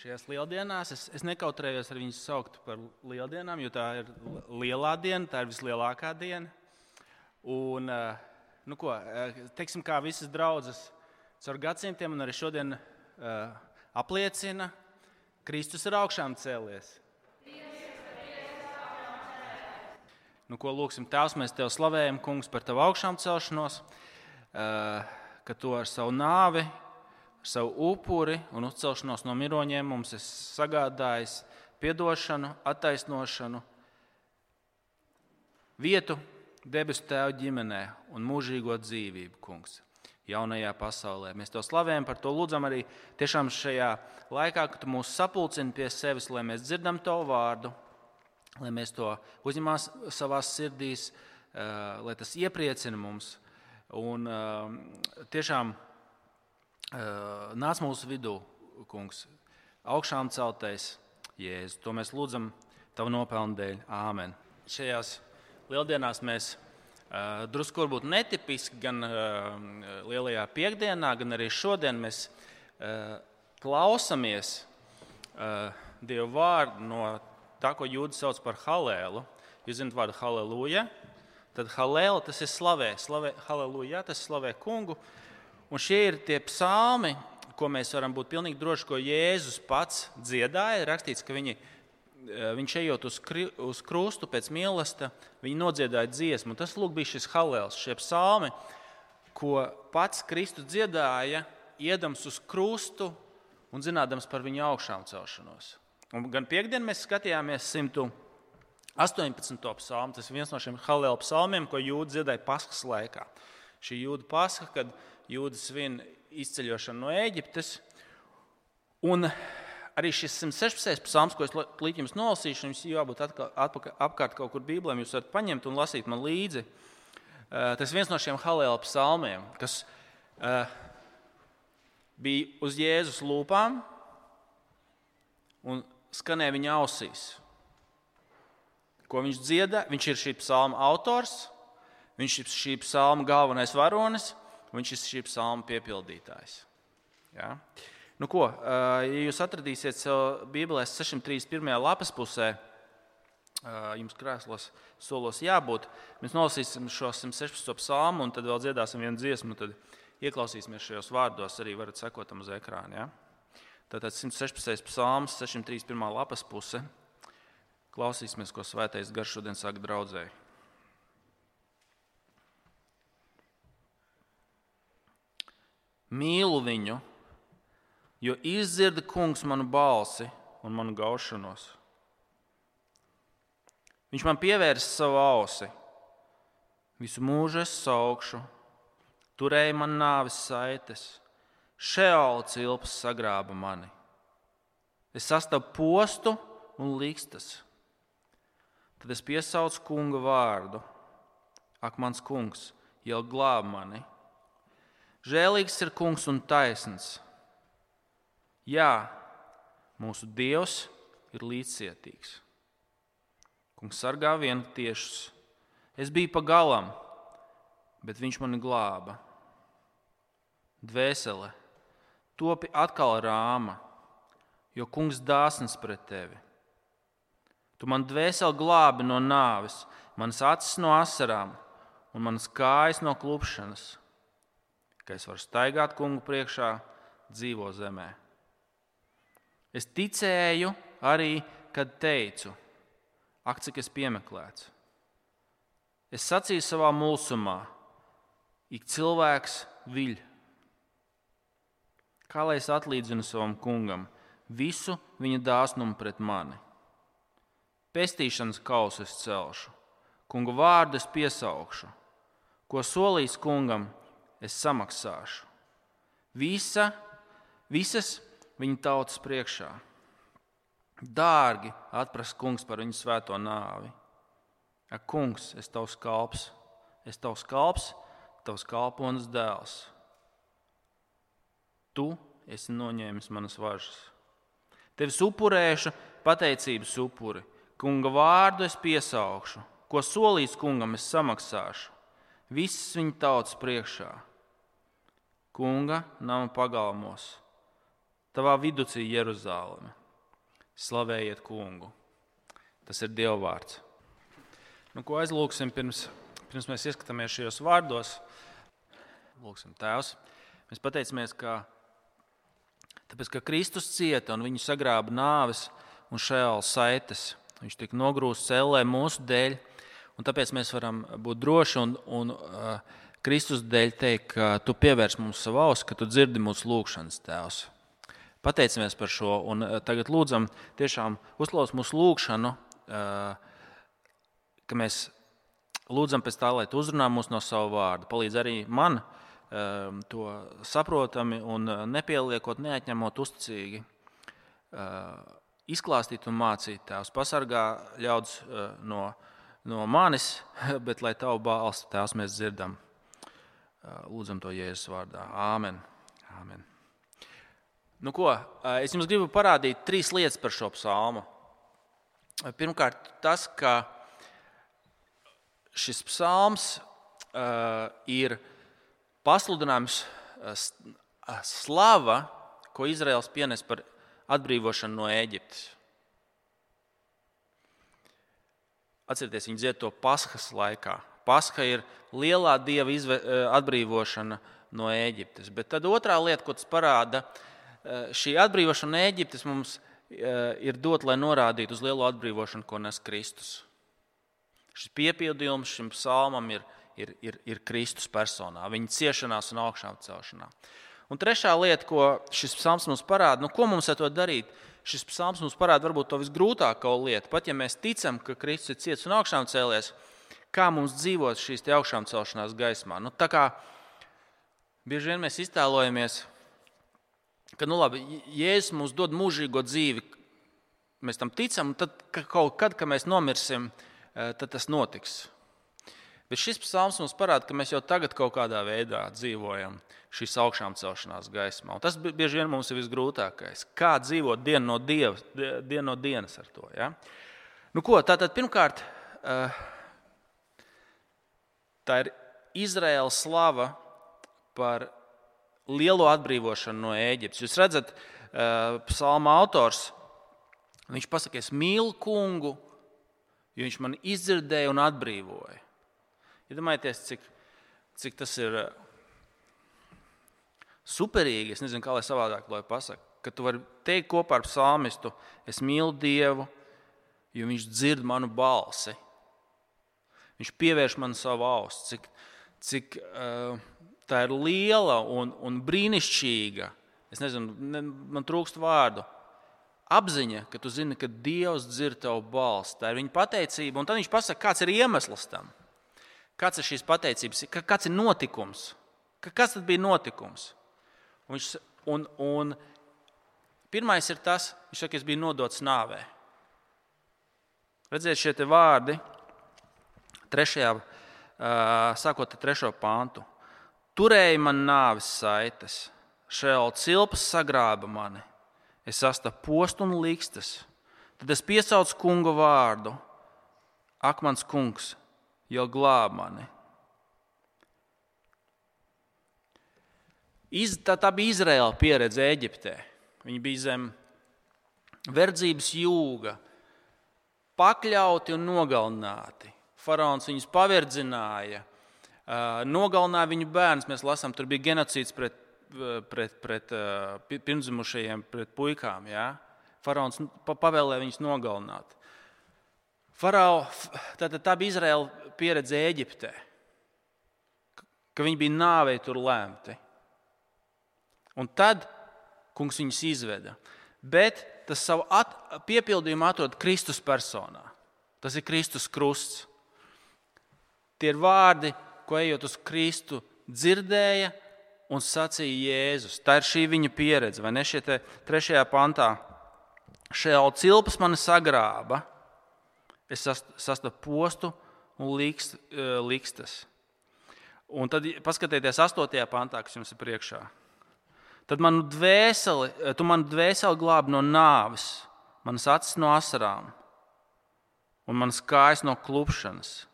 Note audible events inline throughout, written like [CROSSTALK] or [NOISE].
šajās lieldienās. Es, es nekautrējos ar viņus saukt par lieldienām, jo tā ir lielā diena, tā ir vislielākā diena. Un, eh, nu ko, eh, teiksim, kā visas draudzes caur gadsimtiem un arī šodien uh, apliecina, Kristus ir augšām cēlies. Nu, ko lūgsim, Tēvs, mēs Tev slavējam, Kungs, par Tavu augšām celšanos, uh, ka Tu ar savu nāvi savu upuri un uzcelšanos no miroņiem mums ir sagādājis atdošanu, attaisnošanu, vietu debesu Tēva ģimenē un mūžīgo dzīvību, Kungs. Jaunajā pasaulē. Mēs to slavējam, par to lūdzam arī tiešām šajā laikā, kad Tu mūs sapulcini pie sevis, lai mēs dzirdam Tavu vārdu, lai mēs to uzņemam savā sirdīs, eh, lai tas iepriecina mums. Un, eh, tiešām nāc mūsu vidū, kungs, augšām celtais Jēzu. To mēs lūdzam Tavu nopelnu dēļ. Āmen. Šajās lieldienās mēs drusku varbūt netipiski gan lielajā piekdienā, gan arī šodien mēs klausāmies Dieva vārdu no tā, ko jūdzi sauc par halēlu. Jūs zināt vārdu halleluja. Tad halēla tas ir slavē, slavē halleluja, tas slavē kungu. Uh, Un šie ir tie psalmi, ko mēs varam būt pilnīgi droši, ko Jēzus pats dziedāja. Rakstīts, ka viņi, eh, viņš ejot uz, kri, uz krustu pēc mīlestības, viņi nodziedāja dziesmu. Tas lūk, bija šis halēls, šie psalmi, ko pats Kristus dziedāja, iedams uz krustu un zinādams par viņa augšām celšanos. Un gan piekdien mēs skatījāmies 118. psalmu. Tas ir viens no šiem halēlu psalmiem, ko jūdzi dziedāja Paskas laikā. Šī jūda pasaka, kad jūdas svin izceļošanu no Ēģiptes. Un arī šis 116. psalms, ko es līdz jums nolasīšu, jums jābūt atkal, apkārt kaut kur Bībelē, jūs varat paņemt un lasīt man līdzi. Eh, tas viens no šiem halēla psalmiem, kas uh, bija uz Jēzus lūpām un skanēja viņa ausīs. Ko viņš dzieda? Viņš ir šī psalma autors, viņš ir šī psalma galvenais varonis, Viņš ir šī psalma piepildītājs. Ja? Nu, ko, ja jūs atradīsiet sev Bībelē 631. lapas pusē, jums krēslos solos jābūt. Mēs nolasīsim šo 116. psalmu un tad vēl dziedāsim vienu dziesmu. Tad ieklausīsimies šajos vārdos, arī varat sekot tam uz ekrāna. Ja? Tātad 116. psalms, 631. lapas puse. Klausīsimies, ko svētais garš šodien saka draudzēji. Mīlu viņu, jo izdzirda kungs manu balsi un manu gaušanos. Viņš man pievērsa savu ausi, visu mūžu es saukšu, turēja man nāves saites, šeāla cilpas sagrāba mani. Es sastapu postu un likstas. Tad es piesaucu kunga vārdu. Ak, mans kungs, jau glāb mani! Žēlīgs ir kungs un taisns. Jā, mūsu Dievs ir līdzcietīgs. Kungs sargā vientiešus. Es biju pa galam, bet viņš mani glāba. Dvēsele, topi atkal rāma, jo kungs dāsns pret tevi. Tu man dvēseli glābi no nāves, manas acis no asarām un manas kājas no klupšanas ka es varu staigāt kungu priekšā, dzīvo zemē. Es ticēju arī, kad teicu, ak, cik es piemeklēts. Es sacīju savā mūsumā, ik cilvēks viļ. Kā lai es atlīdzinu savam kungam visu viņa dāsnumu pret mani? Pestīšanas kausu es celšu, kungu vārdu es piesaukšu, ko solīs kungam, es samaksāšu. Visa, visas viņa tautas priekšā. Dārgi atprast kungs par viņu svēto nāvi. Ak, kungs, es tavs kalps, es tavs kalps, tavs kalponis dēls. Tu esi noņēmis manas važas. Tevis upurēšu pateicības upuri, kunga vārdu es piesaukšu, ko solīs kungam es samaksāšu, visas viņa tautas priekšā kunga nama pagalmos. tavā vidū ir Jeruzaleme. Slavējiet kungu. Tas ir Dieva vārds. Nu, ko aizlūksim pirms, pirms mēs ieskatāmies šajos vārdos? Lūksim, Tēvs. Mēs pateicamies, ka, tāpēc, ka Kristus cieta un viņu sagrāba nāves un šēla saites. Viņš tika nogrūsts cēlē mūsu dēļ, un tāpēc mēs varam būt droši un, un uh, Kristus dēļ teikt, ka tu pievērs mums savu ausu, ka tu dzirdi mūsu lūgšanas, Tēvs. Pateicamies par šo, un uh, tagad lūdzam, tiešām uzklaus mūsu lūgšanu, uh, ka mēs lūdzam pēc tā, lai tu uzrunā mūs no savu vārdu. Palīdz arī man uh, to saprotami un nepieliekot, neatņemot uzticīgi izklāstīt un mācīt. Tēvs pasargā ļaudis no, no manis, [LAUGHS] bet lai tavu balstu tēvs mēs dzirdam. Lūdzam to Jēzus vārdā. Āmen. Āmen. Nu, ko, es jums gribu parādīt trīs lietas par šo psalmu. Pirmkārt, tas, ka šis psalms ir pasludinājums, slava, ko Izraels pienes par atbrīvošanu no Ēģiptes. Atcerieties, viņi dzied to paskas laikā. Pascha ir lielā dieva izve, eh, atbrīvošana no Ēģiptes. Bet tad otrā lieta, ko tas parāda, eh, šī atbrīvošana no Ēģiptes mums eh, ir dot, lai norādītu uz lielo atbrīvošanu, ko nes Kristus. Šis piepildījums šim psalmam ir, ir, ir, ir Kristus personā, viņa ciešanās un augšām celšanā. Un trešā lieta, ko šis psalms mums parāda, nu, ko mums ar to darīt, šis psalms mums parāda varbūt to visgrūtāko lietu. Pat ja mēs ticam, ka Kristus ir ciets un augšām cēlies, kā mums dzīvot šīs augšām celšanās gaismā. Nu, kā bieži vien mēs iztēlojamies, ka nu, labi, Jēzus mums dod mūžīgo dzīvi, mēs tam ticam, un tad ka kaut kad, kad mēs nomirsim, eh, tad tas notiks. Bet šis psalms mums parāda, ka mēs jau tagad kaut kādā veidā dzīvojam šīs augšām celšanās gaismā. Un tas bieži vien mums ir visgrūtākais. Kā dzīvot dienu no, dieva, dienu no dienas ar to? Ja? Nu, ko, tātad, pirmkārt, eh, tā ir Izraēlas slava par lielo atbrīvošanu no Ēģiptes. Jūs redzat, eh, psalma autors. Viņš pasakā, es mīlu kungu, jo viņš man izdzirdēja un atbrīvoja. Iedomājieties, cik, cik tas ir uh, superīgi. Es nezinu, kā lai savādāk lai pasakā. Ka tu vari teikt kopā ar psalmistu, es mīlu Dievu, jo Viņš dzird manu balsi. Viņš pievērš man savu ausu. Cik, cik uh, tā ir liela un, un brīnišķīga. Es nezinu, ne, man trūkst vārdu. Apziņa, ka tu zini, ka Dievs dzird tavu balsi. Tā ir viņa pateicība. Un tad viņš pasaka, kāds ir iemesls tam. Kāds ir šīs pateicības, kāds ir notikums? Kas tad bija notikums? Un viņš, un, un pirmais ir tas, viņš saka, es biju nodots nāvē. Redziet, šie vārdi, trešajā, sākot ar trešo pāntu. Turēja man nāves saites, šēl cilpas sagrāba mani, es sastapu postu un likstas. Tad es piesaucu kunga vārdu, ak, mans kungs, jau glāb mani. Iz, tā, tā bija Izraēla pieredze Eģiptē. Viņi bija zem verdzības jūga, pakļauti un nogalināti. Faraons viņus paverdzināja, nogalināja viņu bērnus. Mēs lasām, tur bija genocīds pret, pret, pret pirmsdzimušajiem, pret puikām. Ja? Faraons pavēlēja viņus nogalināt. Farao, tā, tā bija Izraēla pieredze Eģiptē, ka viņi bija nāvei tur lemti. Un tad kungs viņus izveda. Bet tas savu at, piepildījumu atrod Kristus personā. Tas ir Kristus krusts. Tie ir vārdi, ko ejot uz Kristu, dzirdēja un sacīja Jēzus. Tā ir šī viņa pieredze, vai ne? Šie trešajā pantā. Šajā cilpas mani sagrāba, es sastapu postu un likst, e, likstas. Un tad paskatieties 8. pantā, kas jums ir priekšā. Tad manu dvēseli, e, tu manu dvēseli glābi no nāves, manas acis no asarām un manas kājas no klupšanas.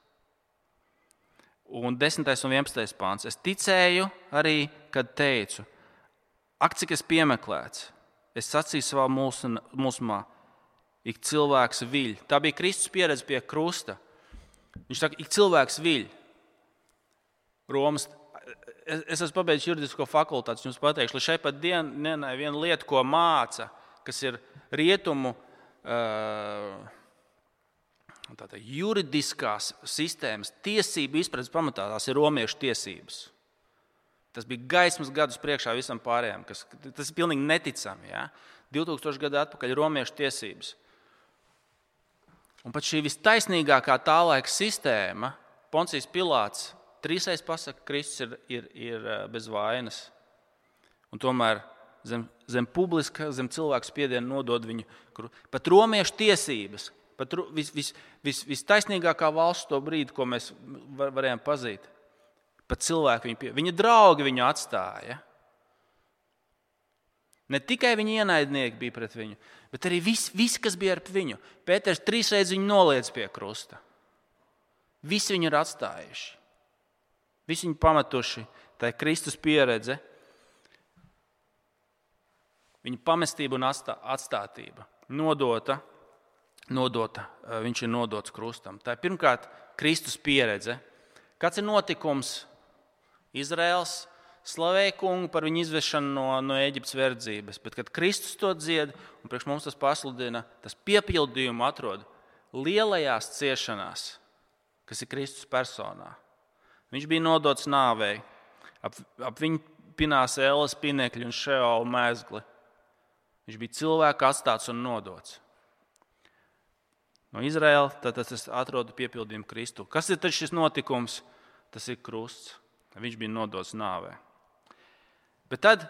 Un 10. un 11. pāns. Es ticēju arī, kad teicu, ak, cik es piemeklēts. es sacīju savā mūsmā, ik cilvēks viļ. Tā bija Kristus pieredze pie krusta. Viņš saka, ik cilvēks viļ. Romas. Es, es esmu pabeidzis juridisko fakultāti, jums pateikšu, līdz šai pat dienai viena lieta, ko māca, kas ir rietumu uh, tātad, juridiskās sistēmas, tiesību izpratnes pamatā, tās ir romiešu tiesības. Tas bija gaismas gadus priekšā visam pārējiem. Kas, tas ir pilnīgi neticami. Ja? 2000 gadu atpakaļ romiešu tiesības. Un pat šī vistaisnīgākā tā laika sistēma, Poncijas Pilārs, trīsreiz pasakā, ka Kristus ir, ir, ir eh, bez vainas. Un tomēr zem, zem publiska, zem cilvēku spiediena nodod viņu. Pat romiešu tiesības, pat vis, vis, vis, vistaisnīgākā valsts to brīdi, ko mēs var, varējām pazīt. Pat cilvēki viņu pie, viņa draugi viņu atstāja. Ne tikai viņa ienaidnieki bija pret viņu, bet arī viss, vis, kas bija ar viņu. Pēters trīsreiz viņu noliedz pie krusta. Visi viņu ir atstājuši. Visi viņu pametuši. Tā ir Kristus pieredze, viņa pamestība un atstātība. Nodota, nodota, eh, viņš ir nodots krustam. Tā ir pirmkārt Kristus pieredze. Kāds ir notikums? Izraels slavēja kungu par viņu izvešanu no, no Eģiptes verdzības, bet kad Kristus to dzied un priekš mums tas pasludina, tas piepildījumu atrod lielajās ciešanās, kas ir Kristus personā. Viņš bija nodots nāvei, ap, ap viņu pinās ēlas pinekļi un šeola mēzgli. Viņš bija cilvēks atstāts un nodots. No Izraēlas tad es atrodu piepildījumu Kristu. Kas ir šis notikums? Tas ir krusts. Viņš bija nodots nāvei. Bet tad,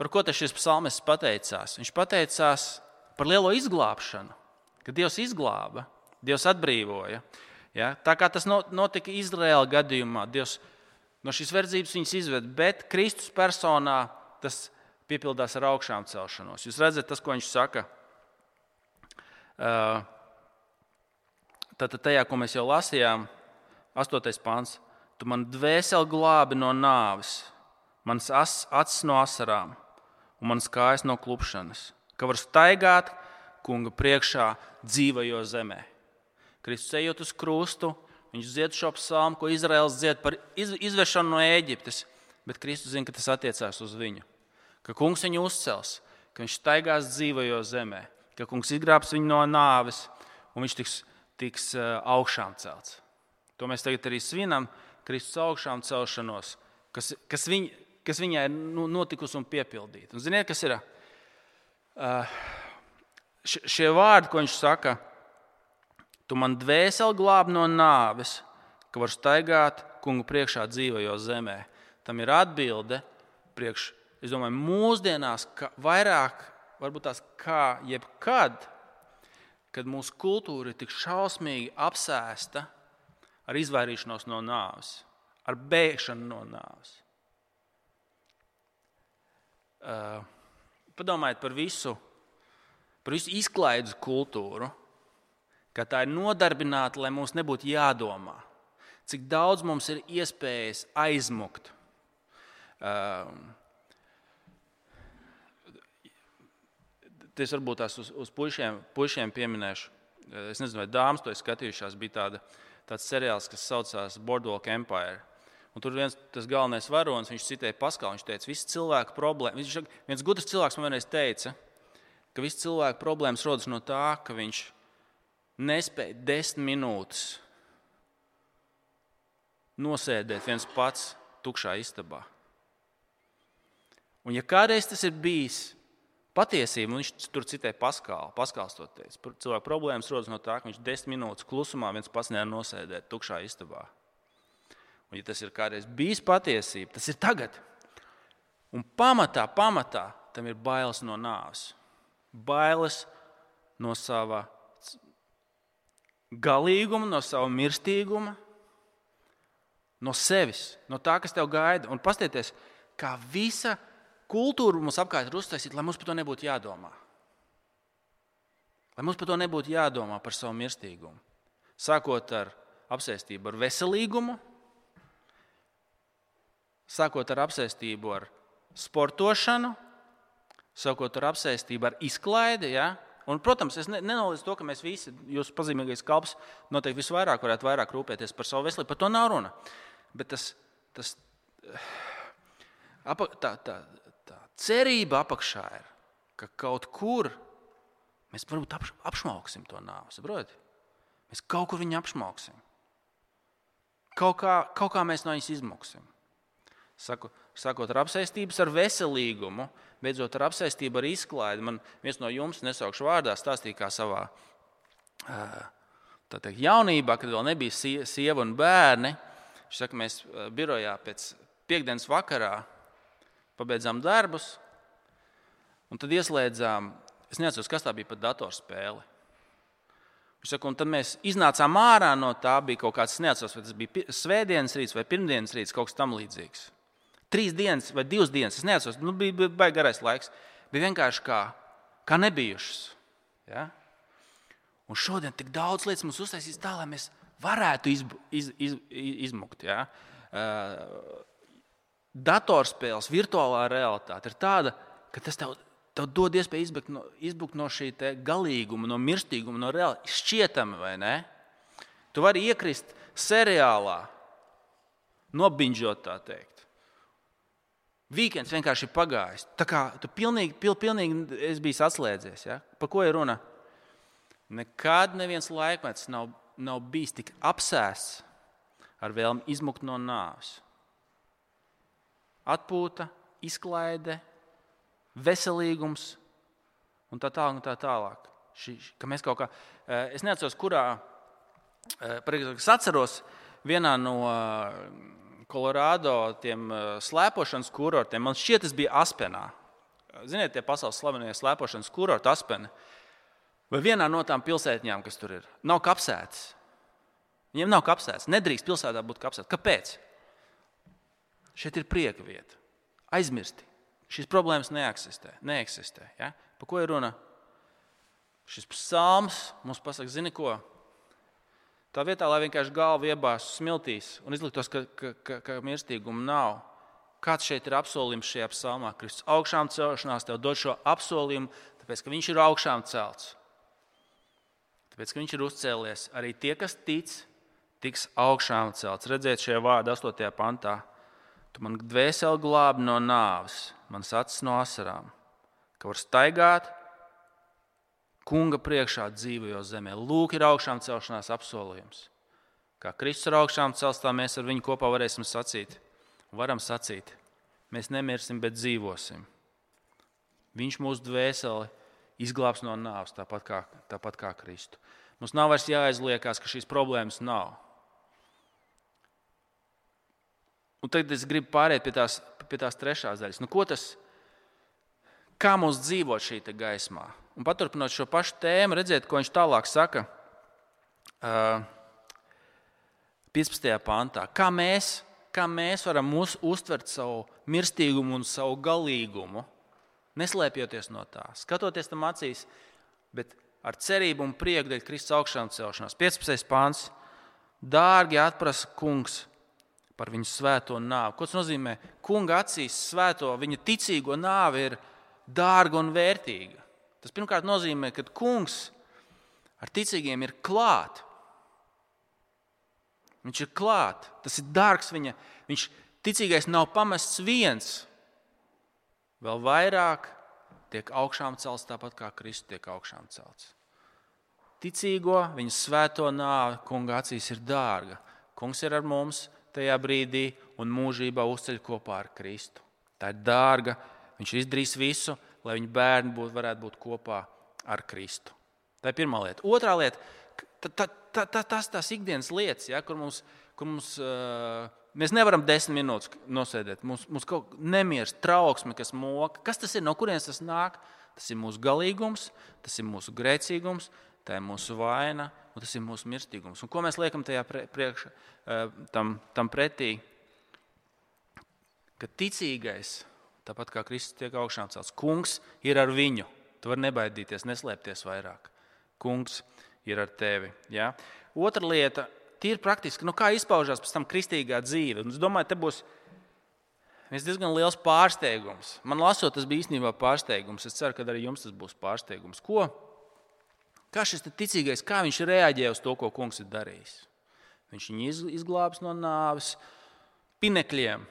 par ko šis psalmis pateicās? Viņš pateicās par lielo izglābšanu, ka Dievs izglāba, Dievs atbrīvoja. Ja? Tā kā tas notika Izraēla gadījumā, Dievs no šīs verdzības viņus izved, bet Kristus personā tas piepildās ar augšām celšanos. Jūs redzat, tas, ko viņš saka. Tātad tajā, ko mēs jau lasījām, 8. pāns. Tu man dvēseli glābi no nāves, manas acis no asarām un manas kājas no klupšanas, ka var staigāt kunga priekšā dzīvajo zemē. Kristus ejot uz krustu, viņš dzied šo psalmu, ko Izraels dzied par izvešanu no Ēģiptes, bet Kristus zina, ka tas attiecās uz viņu. Ka kungs viņu uzcels, ka viņš staigās dzīvajo zemē, ka kungs izglābs viņu no nāves un viņš tiks, tiks augšām celts. To mēs tagad arī svinam, Kristus augšām celšanos, kas, kas, viņ, kas viņai ir nu, notikusi un piepildīta. Un ziniet, kas ir? Šie vārdi, ko viņš saka, tu man dvēseli glābi no nāves, ka var staigāt kungu priekšā dzīvojot zemē. Tam ir atbilde priekš, es domāju, mūsdienās vairāk, varbūt tās kā jebkad, kad mūsu kultūra ir tik šausmīgi apsēsta ar izvairīšanos no nāves, ar bēgšanu no nāves. Uh, padomājiet par visu, par visu izklaides kultūru, ka tā ir nodarbināta, lai mums nebūtu jādomā, cik daudz mums ir iespējas aizmukt. Uh, Es varbūt tās uz, uz puišiem, puišiem pieminēšu. Es nezinu, vai dāmas to ir skatījušās. Bija tāda, tāds seriāls, kas saucās Boardwalk Empire. Un tur viens tas galvenais varonis, viņš citēja Paskalu. Viņš teica, ka visas cilvēku problēmas, viņš, viens gudrs cilvēks man vienreiz teica, ka visas cilvēku problēmas rodas no tā, ka viņš nespēja desmit minūtes nosēdēt viens pats tukšā istabā. Un, ja kādreiz tas ir bijis patiesība, un viņš tur citēja Paskālu, Paskāls to teica, cilvēku problēmas rodas no tā, ka viņš desmit minūtes klusumā viens pats nevar nosēdēt tukšā istabā. Un, ja tas ir kādreiz bijis patiesība, tas ir tagad. Un pamatā, pamatā tam ir bailes no nāves. Bailes no sava galīguma, no sava mirstīguma, no sevis, no tā, kas tev gaida. Un paskatieties, kā visa kultūra mums apkārt ir uztaisīta, lai mums par to nebūtu jādomā. Lai mums par to nebūtu jādomā par savu mirstīgumu. Sākot ar apsēstību ar veselīgumu, sākot ar apsēstību ar sportošanu, savukārt ar apsēstību, ar izklaidi. Ja? Un, protams, es nenoliedzu to, ka mēs visi, jūsu pazīmīgais kalps, noteikti visvairāk varētu vairāk rūpēties par savu veselību. Par to nav runa. Bet tas, tas, tā, tā, tā cerība apakšā ir, ka kaut kur mēs varbūt apšauksim to nāvi. Saprotiet? Mēs kaut kur viņu apšauksim. Kaut kā, kaut kā mēs no viņas izmuksim. Saku, sakot ar apsēstības ar veselīgumu, beidzot ar apsēstību ar izklaidi. Man viens no jums, nesaukšu vārdā, stāstīja, kā savā teikt, jaunībā, kad vēl nebija sieva un bērni. Viņš saka, mēs birojā pēc piekdienas vakarā pabeidzām darbus, un tad ieslēdzām, es neatceros, kas tā bija pat datorspēle. Viņš saka, un tad mēs iznācām ārā no tā, bija kaut kāds, neatceros, vai tas bija svētdienas rīts vai pirmdienas rīts, kaut kas tam līdzīgs. Trīs dienas vai divas dienas, es neatceros, nu, bija, bija baigi garais laiks. Bija vienkārši kā, kā nebijušas. Ja? Un šodien tik daudz lietas mums uztaisīs tā, lai mēs varētu iz, iz, iz, izmukt. Ja? Uh, datorspēles, virtuālā realitāte ir tāda, ka tas tev, tev dod iespēju izbukt no, izbukt no šī galīguma, no mirstīguma, no reāli šķietama, vai ne? Tu vari iekrist seriālā, nobinžot tā teikt. Vīkends vienkārši ir pagājis. Tā kā tu pilnīgi, pil, pilnīgi esi bijis atslēdzies. Ja? Par ko ir runa? Nekad neviens laikmets nav, nav bijis tik apsēsts ar vēlmi izmukt no nāves atpūta, izklaide, veselīgums un tā tālāk. Un tā tālāk. Ši, ka mēs kaut kā, eh, es neatceros, kurā, eh, es atceros vienā no Kolorādo eh, slēpošanas kurortiem. Man šķiet, tas bija Aspenā. Ziniet, tie pasaules slavenie slēpošanas kurorti, Aspena. Vai vienā no tām pilsētņām, kas tur ir, nav kapsētas. Viņiem nav kapsētas. Nedrīkst pilsētā būt kapsētas. Kāpēc? Šeit ir prieka vieta. Aizmirsti. Šīs problēmas neeksistē. neeksistē ja? Par ko ir runa? Šis psalms mums pasaka, zini ko? Tā vietā, lai vienkārši galvu iebāztu smiltīs un izliktos, ka, ka, ka, ka mirstīguma nav. Kāds šeit ir apsolījums šajā psalmā? Kristus augšām celšanās tev dod šo apsolījumu, tāpēc ka viņš ir augšām celts. Tāpēc, ka viņš ir uzcēlies, arī tie, kas tic, tiks augšām celts. Redziet, šajā vārdā, 8. pantā. Tu man dvēseli glābi no nāves, manas acis no asarām, ka var staigāt kunga priekšā dzīvojot zemē. Lūk, ir augšām celšanās apsolījums. Kā Kristus ar augšām cels, tā mēs ar viņu kopā varēsim sacīt. Varam sacīt, mēs nemirsim, bet dzīvosim. Viņš mūsu dvēseli izglābs no nāves, tāpat kā, tāpat kā Kristu. Mums nav vairs jāaizliekās, ka šīs problēmas nav. Un tagad es gribu pāriet pie tās, pie tās trešās daļas. Nu, tas, kā mums dzīvot šī gaismā? Un paturpinot šo pašu tēmu, redziet, ko viņš tālāk saka. Uh, 15. pantā. Kā mēs, kā mēs varam uztvert savu mirstīgumu un savu galīgumu, neslēpjoties no tā, skatoties tam acīs, bet ar cerību un prieku dēļ Kristus augšām celšanās. 15. pāns. Dārgi atprasa kungs par viņu svēto nāvi. Ko tas nozīmē? Kunga acīs svēto, viņa ticīgo nāvi ir dārga un vērtīga. Tas pirmkārt nozīmē, ka kungs ar ticīgiem ir klāt. Viņš ir klāt, tas ir dārgs viņa. Viņš ticīgais nav pamests viens. Vēl vairāk tiek augšām celts tāpat kā Kristus tiek augšām celts. Ticīgo, viņa svēto nāvi, kunga acīs ir dārga. Kungs ir ar mums, tajā brīdī un mūžībā uzceļ kopā ar Kristu. Tā ir dārga. Viņš izdarīs visu, lai viņa bērni būt, varētu būt kopā ar Kristu. Tā ir pirmā lieta. Otra lieta - tas tās ikdienas lietas, ja, kur mums, kur mums uh, mēs nevaram desmit minūtes nosēdēt. Mums, mums kaut kā nemieris, trauksme, kas moka. Kas tas ir? No kurienes tas nāk? Tas ir mūsu galīgums, tas ir mūsu grēcīgums, tā ir mūsu vaina un tas ir mūsu mirstīgums. Un ko mēs liekam tajā priekšā, eh, tam, tam pretī? Ka ticīgais, tāpat kā Kristus tiek augšām celts, kungs ir ar viņu. Tu vari nebaidīties, neslēpties vairāk. Kungs ir ar tevi. Ja? Otra lieta, tīri praktiski, nu, kā izpaužās pēc tam kristīgā dzīve. Un es domāju, te būs viens diezgan liels pārsteigums. Man lasot, tas bija īstenībā pārsteigums. Es ceru, ka arī jums tas būs pārsteigums. Ko? Kā šis ticīgais, kā viņš reaģē uz to, ko kungs ir darījis? Viņš viņu izglābs no nāves, pinekļiem,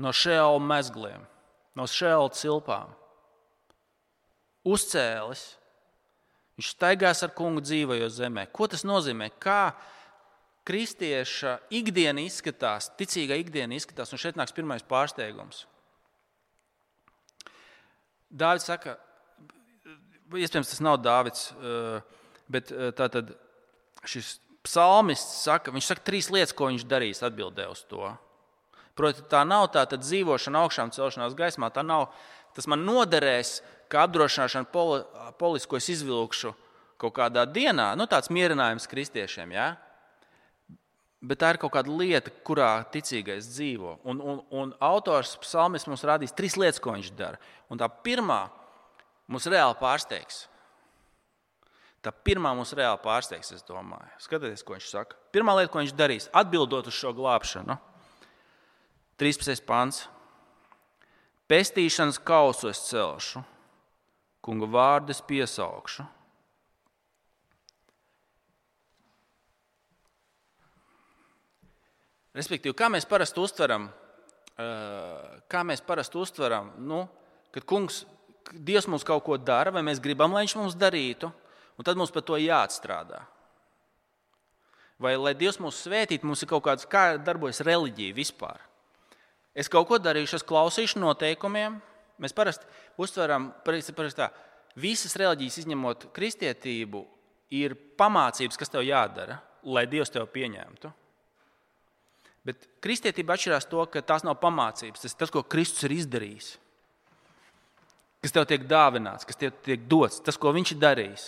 no šēla mezgliem, no šēla cilpām. Uzcēlis. Viņš staigās ar kungu dzīvojot zemē. Ko tas nozīmē? Kā kristieša ikdiena izskatās, ticīga ikdiena izskatās, un šeit nāks pirmais pārsteigums. Dāvids saka, iespējams, tas nav Dāvids, eh, bet eh, tātad šis psalmists saka, viņš saka trīs lietas, ko viņš darīs atbildē uz to. Proti, tā nav tā dzīvošana augšām celšanās gaismā, tā nav, tas man noderēs, kā apdrošināšana poli, polis, ko es izvilkšu kaut kādā dienā, nu, tāds mierinājums kristiešiem. Ja? Bet tā ir kaut kāda lieta, kurā ticīgais dzīvo. Un, un, un autors psalmis mums rādīs trīs lietas, ko viņš dara. Un tā pirmā mums reāli pārsteigs. Tā pirmā mums reāli pārsteigs, es domāju. Skatieties, ko viņš saka. Pirmā lieta, ko viņš darīs, atbildot uz šo glābšanu. 13. pāns. Pestīšanas kausu es celšu, kunga vārdu es piesaukšu. Respektīvi, kā mēs parasti uztveram, kā mēs parasti uztveram nu, kad kungs Dievs mums kaut ko dara, vai mēs gribam, lai Viņš mums darītu, un tad mums par to jāatstrādā. Vai lai Dievs mūs svētītu, mums ir kaut kāds, kā darbojas reliģija vispār. Es kaut ko darīšu, es klausīšu noteikumiem. Mēs parasti uztveram, tā, visas reliģijas, izņemot kristietību, ir pamācības, kas tev jādara, lai Dievs tevi pieņemtu. Bet kristietība atšķirās to, ka tās nav pamācības, tas ir tas, ko Kristus ir izdarījis kas tev tiek dāvināts, kas tev tiek dots, tas, ko viņš ir darījis.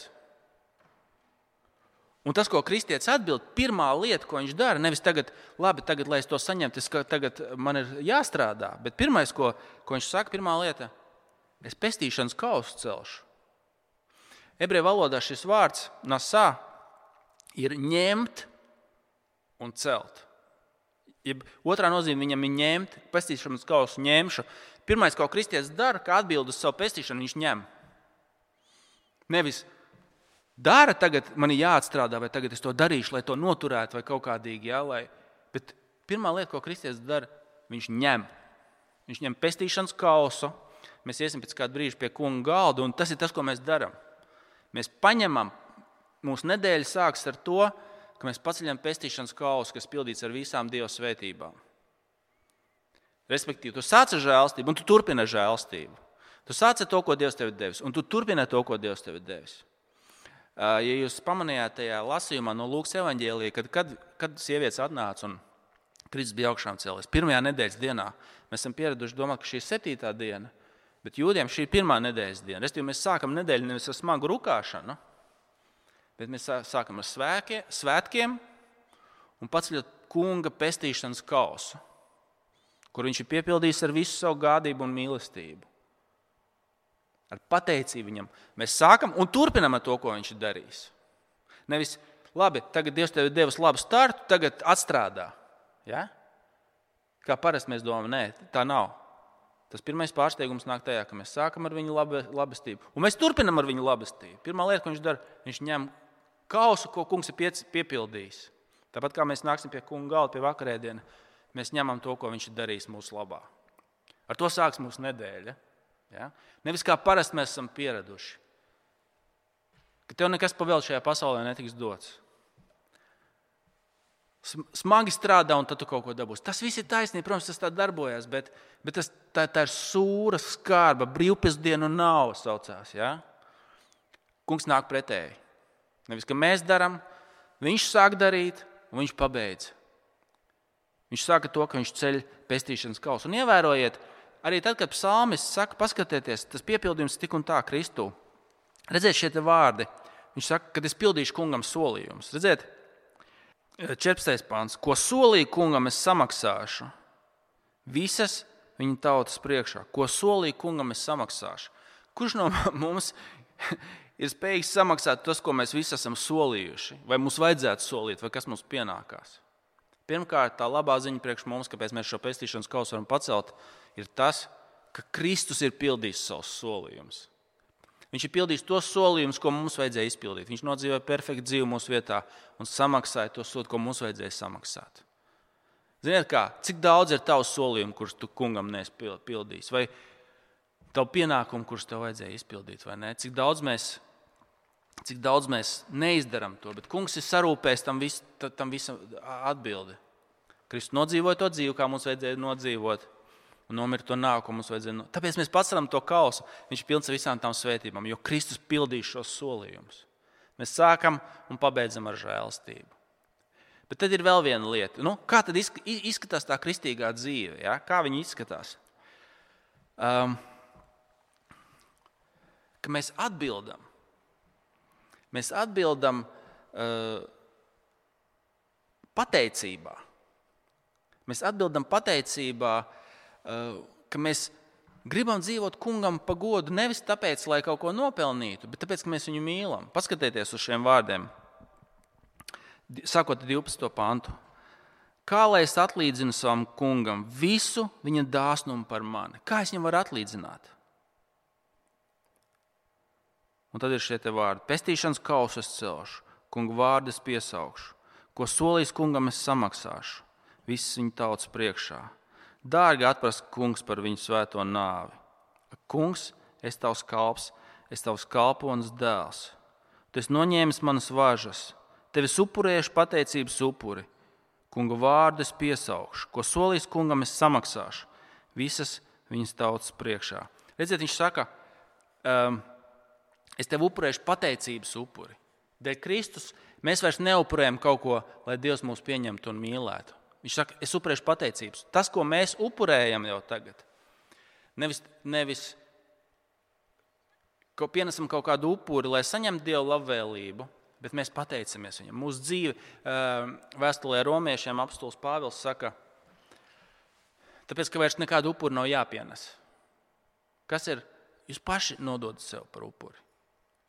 Un tas, ko kristietis atbild, pirmā lieta, ko viņš dara, nevis tagad, labi, tagad, lai es to saņemtu, tas tagad man ir jāstrādā. Bet pirmais, ko, ko viņš saka, pirmā lieta, es pestīšanas kausu celšu. Ebreju valodā šis vārds nasā ir ņemt un celt. Jeb otrā nozīme viņam ir ņemt, pestīšanas kausu ņemšu. Pirmais, ko kristietis dara, kā atbild uz savu pestīšanu, viņš ņem. Nevis dara, tagad man ir jāatstrādā, vai tagad es to darīšu, lai to noturētu, vai kaut kādīgi. Ja, lai... Bet pirmā lieta, ko kristietis dara, viņš ņem. Viņš ņem pestīšanas kausu. Mēs iesim pēc kāda brīža pie kunga galda, un tas ir tas, ko mēs darām. Mēs paņemam, mūsu nedēļa sākas ar to, ka mēs paceļam pestīšanas kausu, kas pildīts ar visām Dieva svētībām. Respektīvi, tu sāc ar žēlstību, un tu turpini ar žēlstību. Tu sāc ar to, ko Dievs tev ir devis, un tu turpini to, ko Dievs tev ir devis. Ja jūs pamanījāt tajā lasījumā no Lūkas evanģēlīja, kad, kad, kad sievietes atnāca un Kristus bija augšām cēlies, pirmajā nedēļas dienā, mēs esam pieraduši domāt, ka šī ir septītā diena, bet jūdiem šī ir pirmā nedēļas diena. Restīvi, mēs sākam nedēļu nevis ar smagu rukāšanu, bet mēs sākam ar svēkie, svētkiem un paceļot kunga pestīšanas kausu kur viņš ir piepildījis ar visu savu gādību un mīlestību. Ar pateicību viņam. Mēs sākam un turpinām ar to, ko viņš ir darījis. Nevis, labi, tagad Dievs tev ir devis labu startu, tagad atstrādā. Ja? Kā parasti mēs domājam, nē, tā nav. Tas pirmais pārsteigums nāk tajā, ka mēs sākam ar viņu labestību, un mēs turpinām ar viņu labestību. Pirmā lieta, ko viņš dara, viņš ņem kausu, ko kungs ir piepildījis. Tāpat kā mēs nāksim pie kunga galda, pie vakarēdienas, mēs ņemam to, ko viņš ir darījis mūsu labā. Ar to sāksies mūsu nedēļa. Ja? Nevis kā parasti mēs esam pieraduši, ka tev nekas pavēl šajā pasaulē netiks dots. Smagi strādā, un tad tu kaut ko dabūsi. Tas viss ir taisnība, protams, tas tā darbojas, bet, bet tas, tā, tā ir sūra, skarba, brīvpusdienu nav saucās. Ja? Kungs nāk pretēji. Nevis, ka mēs darām, viņš sāk darīt, un viņš pabeidz. Viņš saka to, ka viņš ceļ pestīšanas kausu. Un ievērojiet, arī tad, kad psalmis saka, paskatieties, tas piepildījums tik un tā Kristū. Redziet, šie vārdi. Viņš saka, ka es pildīšu kungam solījumus. Redziet, 14. pāns, ko solīju kungam, es samaksāšu. Visas viņa tautas priekšā, ko solīju kungam, es samaksāšu. Kurš no [LAUGHS] mums ir spējīgs samaksāt tas, ko mēs visi esam solījuši? Vai mums vajadzētu solīt, vai kas mums pienākās? Pirmkārt, tā labā ziņa priekš mums, kāpēc mēs šo pestīšanas kausu varam pacelt, ir tas, ka Kristus ir pildījis savus solījumus. Viņš ir pildījis tos solījumus, ko mums vajadzēja izpildīt. Viņš nodzīvoja perfektu dzīvi mūsu vietā un samaksāja to sodu, ko mums vajadzēja samaksāt. Ziniet, kā, cik daudz ir tavs solījumu, kurus tu kungam neesi pildījis, vai tavu pienākumu, kurus tev vajadzēja izpildīt, vai ne? Cik daudz mēs, cik daudz mēs neizdarām to, bet kungs ir sarūpējis tam, vis, tam visam atbildi. Kristus nodzīvoja to dzīvi, kā mums vajadzēja nodzīvot un nomirt to nāku, mums vajadzēja. Tāpēc mēs paceram to kausu. Viņš ir pilns ar visām tām svētībām, jo Kristus pildīs šos solījumus. Mēs sākam un pabeidzam ar žēlastību. Bet tad ir vēl viena lieta. Nu, kā tad izskatās tā kristīgā dzīve? Ja? Kā viņa izskatās? Um, ka mēs atbildam. Mēs atbildam uh, pateicībā. Mēs atbildam pateicībā uh, ka mēs gribam dzīvot kungam pa godu nevis tāpēc, lai kaut ko nopelnītu, bet tāpēc, ka mēs viņu mīlam. Paskatieties uz šiem vārdiem, sākot ar 12. pantu. Kā lai es atlīdzinu savam kungam visu viņa dāsnumu par mani? Kā es viņam varu atlīdzināt? Un tad ir šie vārdi: Pestīšanas kausu es celšu, kungu vārdu es piesaukšu, ko solījis kungam es samaksāšu, visas viņa tautas priekšā. Dārgi atprast kungs par viņu svēto nāvi. Kungs, es tavs kalps, es tavs kalponis dēls. Tu esi noņēmis manas važas, tevi upurējuši pateicības upuri. Kunga vārdu es piesaukšu, ko solīs kungam es samaksāšu visas viņas tautas priekšā. Redziet, viņš saka, um, es tev upurēšu pateicības upuri. Dēļ Kristus mēs vairs neupurējam kaut ko, lai Dievs mūs pieņemtu un mīlētu. Viņš saka, es upurēšu pateicības. Tas, ko mēs upurējam jau tagad, nevis, nevis ko pienesam kaut kādu upuri, lai saņemtu Dieva labvēlību, bet mēs pateicamies viņam. Mūsu dzīve, vēstulē romiešiem, apstults Pāvils saka, tāpēc, ka vairs nekādu upuru nav jāpienes. Kas ir? Jūs paši nododat sev par upuri.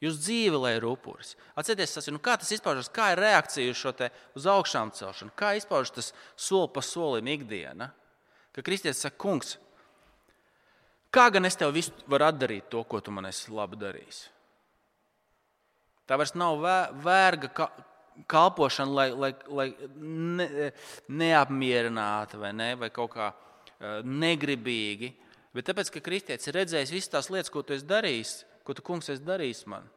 Jūsu dzīve, lai ir upuris. Atcerieties, tas ir, nu, kā tas izpaužas, kā ir reakcija uz šo uz augšām celšanu, kā izpaužas tas soli pa solim ikdiena. Ka kristietis saka, kungs, kā gan es tev visu varu atdarīt to, ko tu man esi labi darījis? Tā vairs nav vērga kalpošana, lai, lai, lai ne, neapmierinātu vai, ne, vai kaut kā eh, negribīgi. Bet tāpēc, ka kristietis ir redzējis visas tās lietas, ko tu esi darījis, ko tu, kungs, esi darījis man.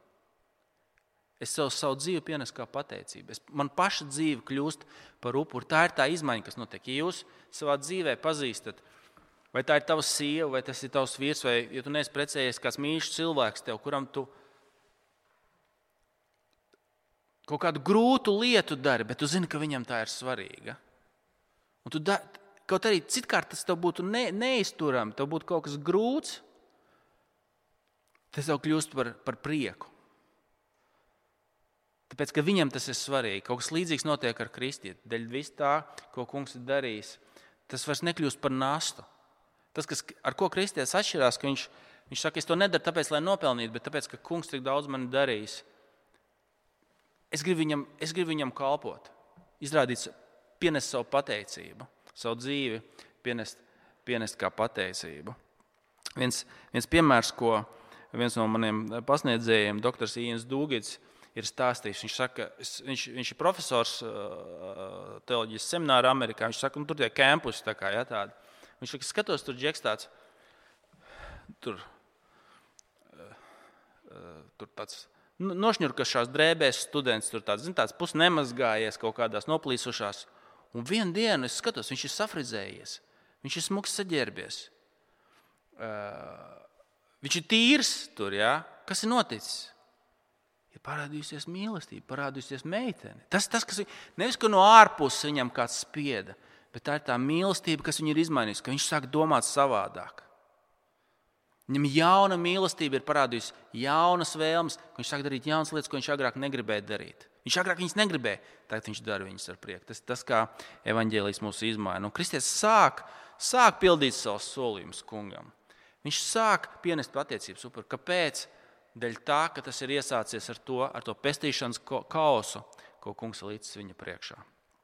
Es sev savu dzīvi pienesu kā pateicību. Es, man paša dzīve kļūst par upuri. Tā ir tā izmaiņa, kas notiek. Ja jūs savā dzīvē pazīstat, vai tā ir tava sieva, vai tas ir tavs vīrs, vai ja tu neesi precējies kāds mīļš cilvēks, tev, kuram tu kaut kādu grūtu lietu dari, bet tu zini, ka viņam tā ir svarīga. Un tu da, kaut arī citkārt tas tev būtu ne, neizturami, tev būtu kaut kas grūts tas jau kļūst par, par prieku. Tāpēc, ka viņam tas ir svarīgi. Kaut kas līdzīgs notiek ar kristieti. Dēļ vis tā, ko kungs ir darījis, tas vairs nekļūst par nastu. Tas, kas, ar ko kristietis atšķirās, ka viņš, viņš saka, es to nedaru tāpēc, lai nopelnītu, bet tāpēc, ka kungs tik daudz man ir darījis. Es gribu viņam, es gribu viņam kalpot, izrādīt, pienest savu pateicību, savu dzīvi, pienest, pienest kā pateicību. Viens, viens piemērs, ko, viens no maniem pasniedzējiem, dr. Ienas Dūgits, ir stāstījis. Viņš, saka, viņš, viņš ir profesors teoloģijas seminārā Amerikā. Viņš saka, ka nu, tur tie kampusi tā kā, ja, tādi. Viņš saka, skatos, tur džeks tāds, tur, tur tāds nošņurkašās drēbēs students, tur tāds, zin, tāds pusnemazgājies kaut kādās noplīsušās. Un vienā dienā es skatos, viņš ir safrizējies, viņš ir smuks saģērbies. Uh, Viņš ir tīrs tur, ja? kas ir noticis? Ir parādījusies mīlestība, parādījusies meitene. Tas, tas kas ir nevis ka no ārpuses viņam kāds spieda, bet tā ir tā mīlestība, kas viņu ir izmainījusi, ka viņš sāk domāt savādāk. Viņam jauna mīlestība ir parādījusi jaunas vēlmes, ka viņš sāk darīt jaunas lietas, ko viņš agrāk negribēja darīt. Viņš agrāk viņas negribēja, tagad viņš dara viņas ar prieku. Tas tas, kā evaņģēlijas mūs izmaina. Un Kristus sāk, sāk pildīt savus solījumus kungam. Viņš sāk pienest pateicības upuri. Kāpēc? Dēļ tā, ka tas ir iesācies ar to, ar to pestīšanas kausu, ko kungs ir līdzis viņa priekšā.